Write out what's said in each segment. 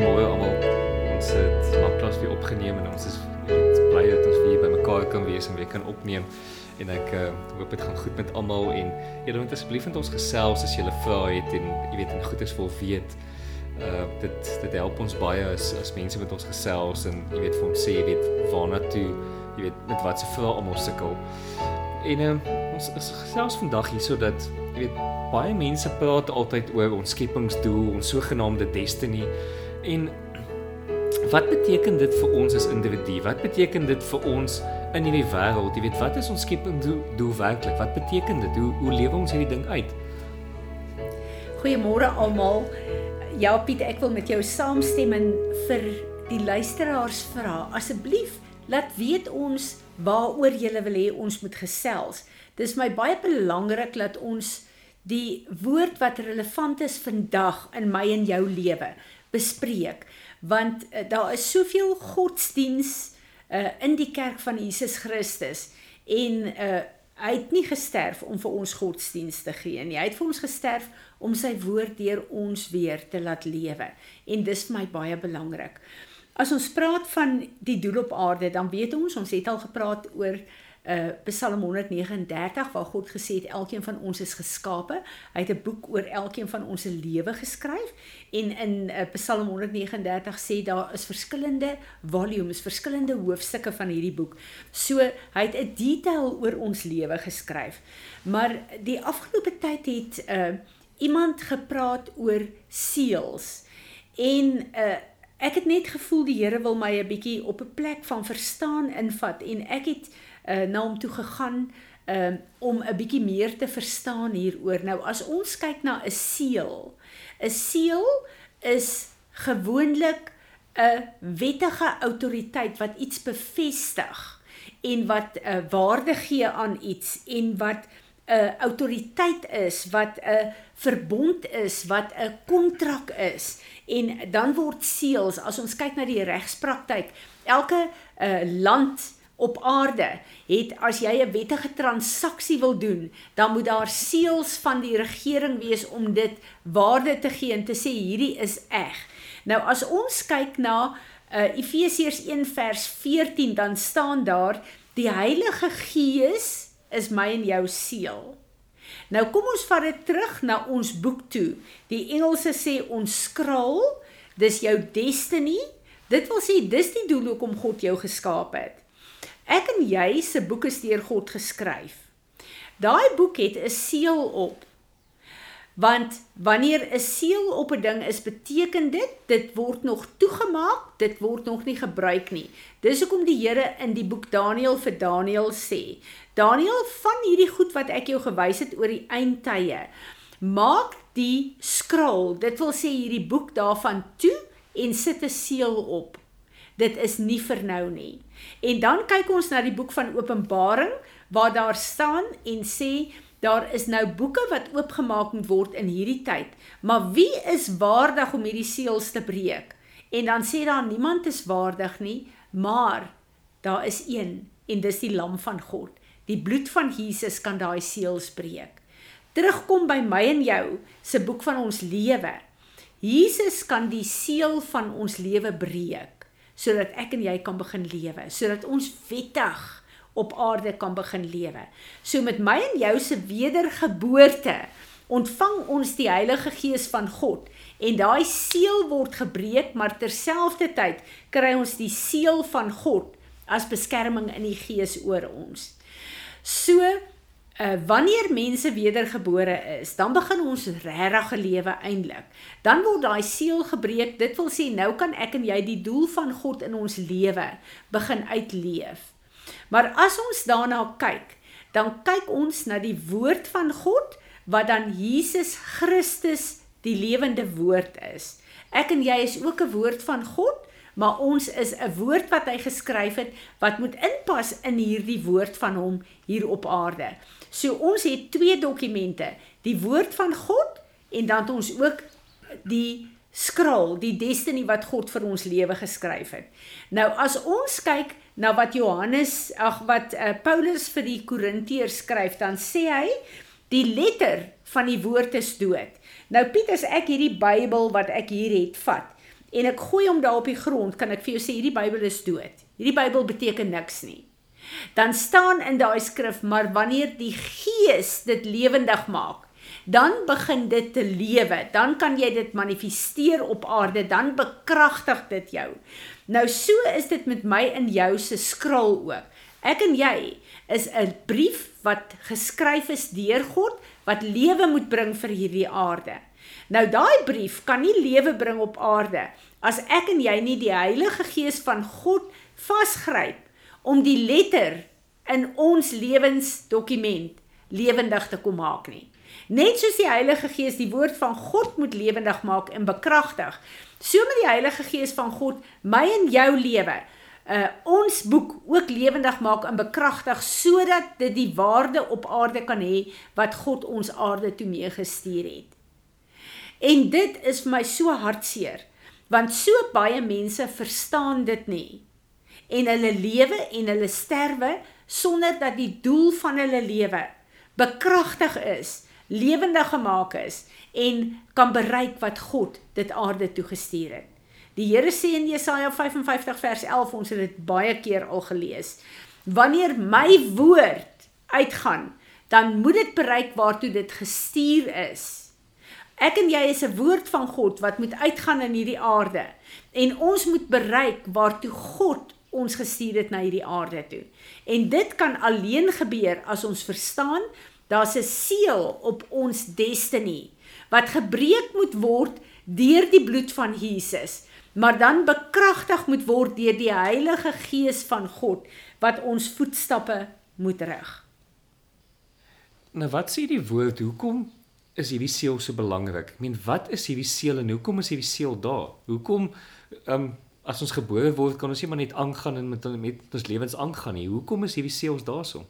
Goeiemôre almal. Ons het lanklaas weer opgeneem en ons is weet, bly dat ons weer bymekaar kan wees en weer kan opneem. En ek uh, hoop dit gaan goed met almal en julle moet asseblief met ons gesels as julle vra het en jy weet en goeders wil weet. Uh dit dit help ons baie as as mense met ons gesels en jy weet vir ons sê jy weet waarna toe jy weet met wat se vrae almal sukkel. En uh, ons is gesels vandag hierso dat jy weet baie mense praat altyd oor ons skepingsdoel, ons sogenaamde destiny. En wat beteken dit vir ons as individu? Wat beteken dit vir ons in hierdie wêreld? Jy weet, wat is ons skepingsdoel werklik? Wat beteken dit? Hoe hoe lewe ons hierdie ding uit? Goeiemôre almal. Ja Piet, ek wil met jou saamstem en vir die luisteraars vra, asseblief laat weet ons waaroor jy wil hê ons moet gesels. Dis my baie belangrik dat ons die woord wat relevant is vandag in my en jou lewe bespreek want uh, daar is soveel godsdiens uh, in die kerk van Jesus Christus en uh, hy het nie gesterf om vir ons godsdiens te gee nie. Hy het vir ons gesterf om sy woord deur ons weer te laat lewe en dis vir my baie belangrik. As ons praat van die doel op aarde dan weet ons ons het al gepraat oor uh Psalm 139 waar God gesê het elkeen van ons is geskape. Hy het 'n boek oor elkeen van ons se lewe geskryf en in uh, Psalm 139 sê daar is verskillende volumes, verskillende hoofstukke van hierdie boek. So hy het 'n detail oor ons lewe geskryf. Maar die afgelope tyd het uh iemand gepraat oor seels en uh ek het net gevoel die Here wil my 'n bietjie op 'n plek van verstaan invat en ek het uh, na hom toe gegaan um, om 'n bietjie meer te verstaan hieroor. Nou as ons kyk na 'n seël, 'n seël is gewoonlik 'n wettige autoriteit wat iets bevestig en wat 'n uh, waarde gee aan iets en wat 'n uh, autoriteit is wat 'n uh, verbond is wat 'n kontrak is en dan word seels as ons kyk na die regspraktyk elke uh, land op aarde het as jy 'n wettige transaksie wil doen, dan moet daar seels van die regering wees om dit waarde te gee en te sê hierdie is eg. Nou as ons kyk na uh, Efesiërs 1 vers 14 dan staan daar die Heilige Gees is my en jou seël. Nou kom ons vat dit terug na ons boek toe. Die Engelse sê ons skraal, dis jou destiny. Dit wil sê dis die doel hoekom God jou geskaap het. Ek en jy se boek is deur God geskryf. Daai boek het 'n seël op. Want wanneer 'n seël op 'n ding is, beteken dit dit word nog toegemaak, dit word nog nie gebruik nie. Dis hoekom die Here in die boek Daniël vir Daniël sê: "Daniël, van hierdie goed wat ek jou gewys het oor die eindtye, maak die skrol, dit wil sê hierdie boek daarvan toe en sit 'n seël op. Dit is nie vir nou nie." En dan kyk ons na die boek van Openbaring waar daar staan en sê daar is nou boeke wat oopgemaak moet word in hierdie tyd. Maar wie is waardig om hierdie seels te breek? En dan sê daar niemand is waardig nie, maar daar is een en dis die lam van God. Die bloed van Jesus kan daai seels breek. Terugkom by my en jou se boek van ons lewe. Jesus kan die seël van ons lewe breek sodat ek en jy kan begin lewe, sodat ons wettig op aarde kan begin lewe. So met my en jou se wedergeboorte ontvang ons die Heilige Gees van God en daai seël word gebreek, maar terselfdertyd kry ons die seël van God as beskerming in die Gees oor ons. So uh, wanneer mense wedergebore is, dan begin ons regte lewe eintlik. Dan word daai seël gebreek. Dit wil sê nou kan ek en jy die doel van God in ons lewe begin uitleef. Maar as ons daarna kyk, dan kyk ons na die woord van God wat dan Jesus Christus die lewende woord is. Ek en jy is ook 'n woord van God, maar ons is 'n woord wat hy geskryf het wat moet inpas in hierdie woord van hom hier op aarde. So ons het twee dokumente, die woord van God en dan ons ook die skrol, die destiny wat God vir ons lewe geskryf het. Nou as ons kyk na wat Johannes, ag wat uh, Paulus vir die Korintiërs skryf, dan sê hy die letter van die woord is dood. Nou Piet, as ek hierdie Bybel wat ek hier het vat en ek gooi hom daar op die grond, kan ek vir jou sê hierdie Bybel is dood. Hierdie Bybel beteken niks nie. Dan staan in daai skrif, maar wanneer die Gees dit lewendig maak, dan begin dit te lewe. Dan kan jy dit manifesteer op aarde, dan bekragtig dit jou. Nou so is dit met my en jou se skrul ook. Ek en jy is 'n brief wat geskryf is deur God wat lewe moet bring vir hierdie aarde. Nou daai brief kan nie lewe bring op aarde as ek en jy nie die Heilige Gees van God vasgryp om die letter in ons lewensdokument lewendig te kom maak nie. Net soos die Heilige Gees die woord van God moet lewendig maak en bekragtig, so moet die Heilige Gees van God my en jou lewe uh ons boek ook lewendig maak en bekragtig sodat dit die waarde op aarde kan hê wat God ons aarde toe mee gestuur het. En dit is vir my so hartseer want so baie mense verstaan dit nie. En hulle lewe en hulle sterwe sonder dat die doel van hulle lewe bekragtig is, lewendig gemaak is en kan bereik wat God dit aarde toe gestuur het. Die Here sê in Jesaja 55 vers 11, ons het dit baie keer al gelees. Wanneer my woord uitgaan, dan moet dit bereik waartoe dit gestuur is. Ek en jy is 'n woord van God wat moet uitgaan in hierdie aarde en ons moet bereik waartoe God ons gestuur het na hierdie aarde toe. En dit kan alleen gebeur as ons verstaan daar's 'n seël op ons destiny wat gebreek moet word deur die bloed van Jesus maar dan bekragtig moet word deur die Heilige Gees van God wat ons voetstappe moet rig. Nou wat sê die woord? Hoekom is hierdie seël so belangrik? Ek meen, wat is hierdie seël en hoekom is hierdie seël daar? Hoekom ehm um, as ons gebore word, kan ons nie maar net aangaan en met met ons lewens aangaan nie. Hoekom is hierdie seëls daarso?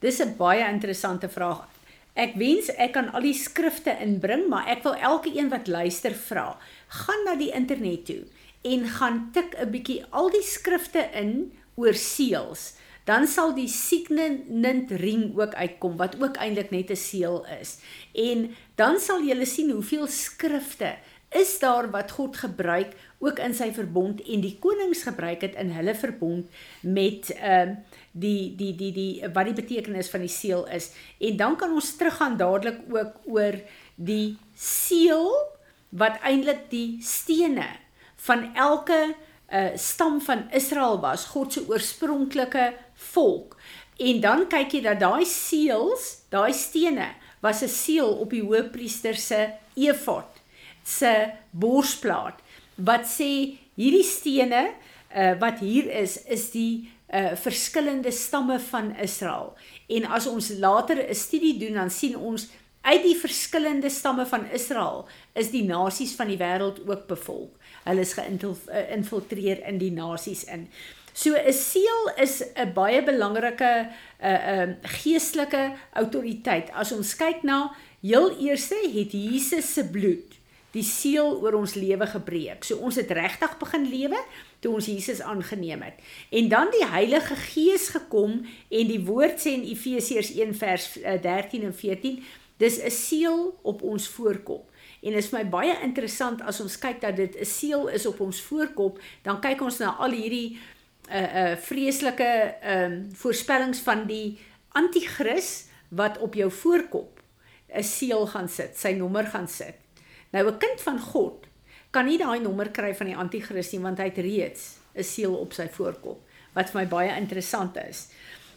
Dis 'n baie interessante vraag. Ek wens ek kan al die skrifte inbring, maar ek wil elke een wat luister vra, gaan na die internet toe en gaan tik 'n bietjie al die skrifte in oor seels. Dan sal die signet ring ook uitkom wat ook eintlik net 'n seël is. En dan sal jy sien hoeveel skrifte is daar wat God gebruik ook in sy verbond en die konings gebruik het in hulle verbond met ehm uh, die die die die wat die betekenis van die seël is. En dan kan ons teruggaan dadelik ook oor die seël wat eintlik die stene van elke uh, stam van Israel was, God se oorspronklike volk. En dan kyk jy dat daai seels, daai stene was 'n seël op die hoëpriester se efod se borsplaat wat sê hierdie stene uh, wat hier is is die uh verskillende stamme van Israel. En as ons later 'n studie doen, dan sien ons uit die verskillende stamme van Israel is die nasies van die wêreld ook bevolk. Hulle is geïnfiltreer in die nasies in. So 'n seël is 'n baie belangrike 'n uh, 'n uh, geestelike autoriteit. As ons kyk na heel eerste het Jesus se bloed die seël oor ons lewe gebreek. So ons het regtig begin lewe toe ons Jesus aangeneem het. En dan die Heilige Gees gekom en die woord sê in Efesiërs 1 vers 13 eh, en 14, dis 'n seël op ons voorkop. En is my baie interessant as ons kyk dat dit 'n seël is op ons voorkop, dan kyk ons na al hierdie uh uh vreeslike ehm um, voorspellings van die anti-kris wat op jou voorkop 'n seël gaan sit, sy nommer gaan sit. Nou 'n kind van God kan nie daai nommer kry van die anti-kris nie want hy het reeds 'n seël op sy voorkop wat vir my baie interessant is.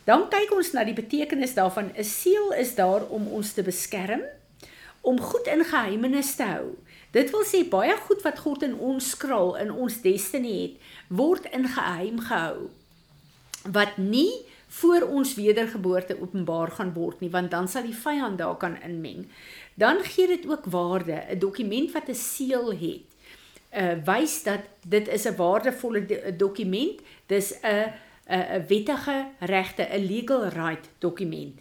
Dan kyk ons na die betekenis daarvan. 'n Seël is daar om ons te beskerm, om goed in geheimenis te hou. Dit wil sê baie goed wat God in ons skraal in ons destiny het, word in geheim gehou. Wat nie voor ons wedergeboorte openbaar gaan word nie, want dan sal die vyand daar kan inmeng dan gee dit ook waarde. 'n Dokument wat 'n seël het, uh wys dat dit is 'n waardevolle dokument. Dis 'n 'n wettige regte, 'n legal right dokument.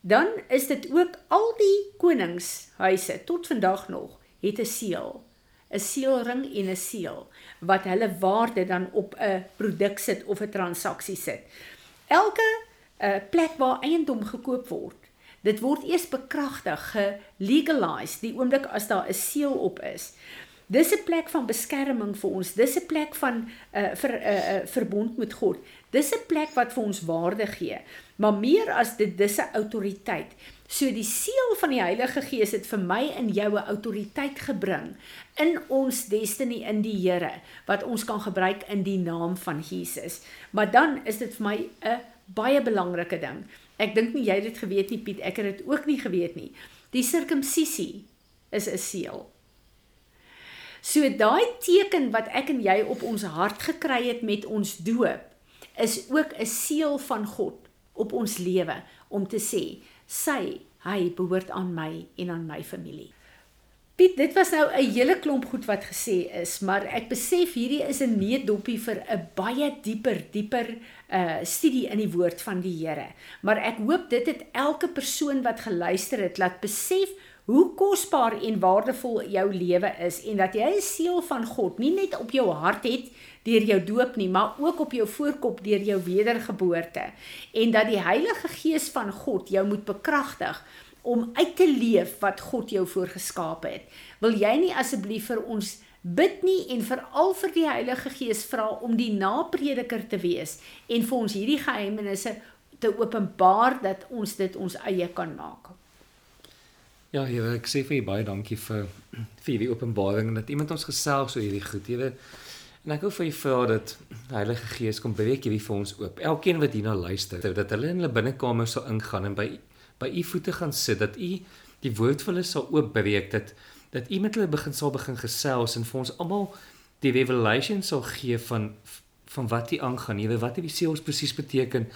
Dan is dit ook al die koningshuise tot vandag nog het 'n seël, 'n seelring en 'n seël wat hulle waarde dan op 'n produk sit of 'n transaksie sit. Elke uh, plek waar eiendom gekoop word, Dit word eers bekragtig, gelegalized die oomblik as daar 'n seël op is. Dis 'n plek van beskerming vir ons. Dis 'n plek van 'n uh, vir 'n uh, uh, verbond met God. Dis 'n plek wat vir ons waarde gee. Maar meer as dit dis 'n autoriteit. So die seël van die Heilige Gees het vir my en jou 'n autoriteit gebring in ons destiny in die Here wat ons kan gebruik in die naam van Jesus. Maar dan is dit vir my 'n baie belangrike ding. Ek dink nie jy het dit geweet nie Piet, ek het dit ook nie geweet nie. Die sirkumsisie is 'n seël. So daai teken wat ek en jy op ons hart gekry het met ons doop is ook 'n seël van God op ons lewe om te sê sy hy behoort aan my en aan my familie. Piet, dit was nou 'n hele klomp goed wat gesê is, maar ek besef hierdie is 'n needoppie vir 'n baie dieper, dieper uh studie in die woord van die Here. Maar ek hoop dit het elke persoon wat geluister het laat besef hoe kosbaar en waardevol jou lewe is en dat jy 'n seël van God nie net op jou hart het deur jou doop nie, maar ook op jou voorkop deur jou wedergeboorte en dat die Heilige Gees van God jou moet bekragtig om uit te leef wat God jou voorgeskaap het. Wil jy nie asseblief vir ons bid nie en veral vir die Heilige Gees vra om die naprediker te wees en vir ons hierdie geheimenisse te openbaar dat ons dit ons eie kan maak. Ja, Here, ek sê vir u baie dankie vir vir hierdie openbaring en dat iemand ons gesels oor hierdie goed. Here, en ek wil vir u vra dat Heilige Gees kom breek hierdie vir ons oop. Elkeen wat hierna luister, dat hulle in hulle binnekamer sal ingaan en by by u voete gaan sit, dat u die woord vir hulle sal oopbreek, dat dat u met hulle begin sal begin gesels en vir ons almal die revelation sal gee van van wat u aangaan, Here, wat hierdie seels presies beteken,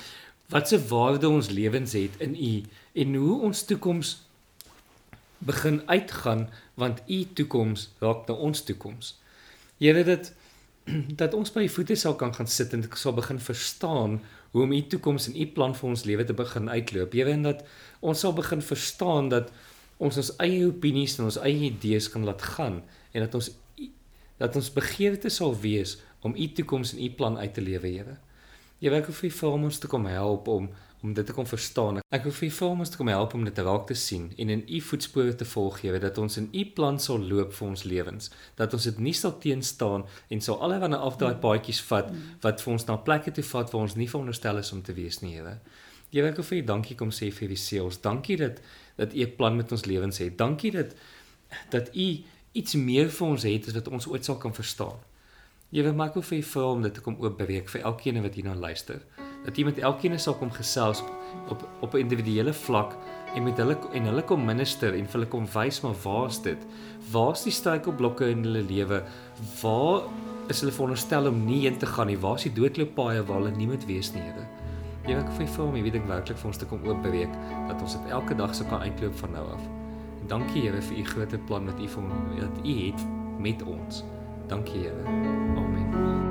wat se waarde ons lewens het in u en hoe ons toekoms begin uitgaan want u toekoms raak na ons toekoms. Here dit dat ons by u voete sal kan gaan sit en sal begin verstaan hoe om u toekoms en u plan vir ons lewe te begin uitloop. Here en dat ons sal begin verstaan dat ons ons eie opinies en ons eie idees kan laat gaan en dat ons dat ons begeerte sal wees om u toekoms en u plan uit te lewe, Here. Jy werk vir vir ons te kom help om om dit te kon verstaan. Ek wil vir jou ons te kom help om dit raak te sien en in u voetspore te volg, Here, dat ons in u plan sal loop vir ons lewens, dat ons dit nie sal teenstaan en sal allerlei afdaai paadjies vat wat vir ons na plekke toe vat waar ons nie veronderstel is om te wees nie, Here. Here, ek wil vir dankie kom sê vir die seels. Dankie dat dat u 'n plan met ons lewens het. Dankie dat dat u iets meer vir ons het as wat ons ooit sal kan verstaan. Here, maak ook vir u vra om dit te kom oopbreek vir elkeen wat hierna luister dat jy met elkeen sal kom gesels op op 'n individuele vlak en met hulle en hulle kom minister en vir hulle kom wys maar waar's dit? Waar's die struikelblokke in hulle lewe? Waar is hulle veronderstel om nie heen te gaan nie? Waar's die doodlooppaaie waar hulle nie moet wees nie, Here? Jy weet ek vir vir my weet ek werklik vir ons te kom oopbreek dat ons dit elke dag sou kan uitloop van nou af. En dankie Here vir u groot plan wat u vir u het met ons. Dankie Here. Amen.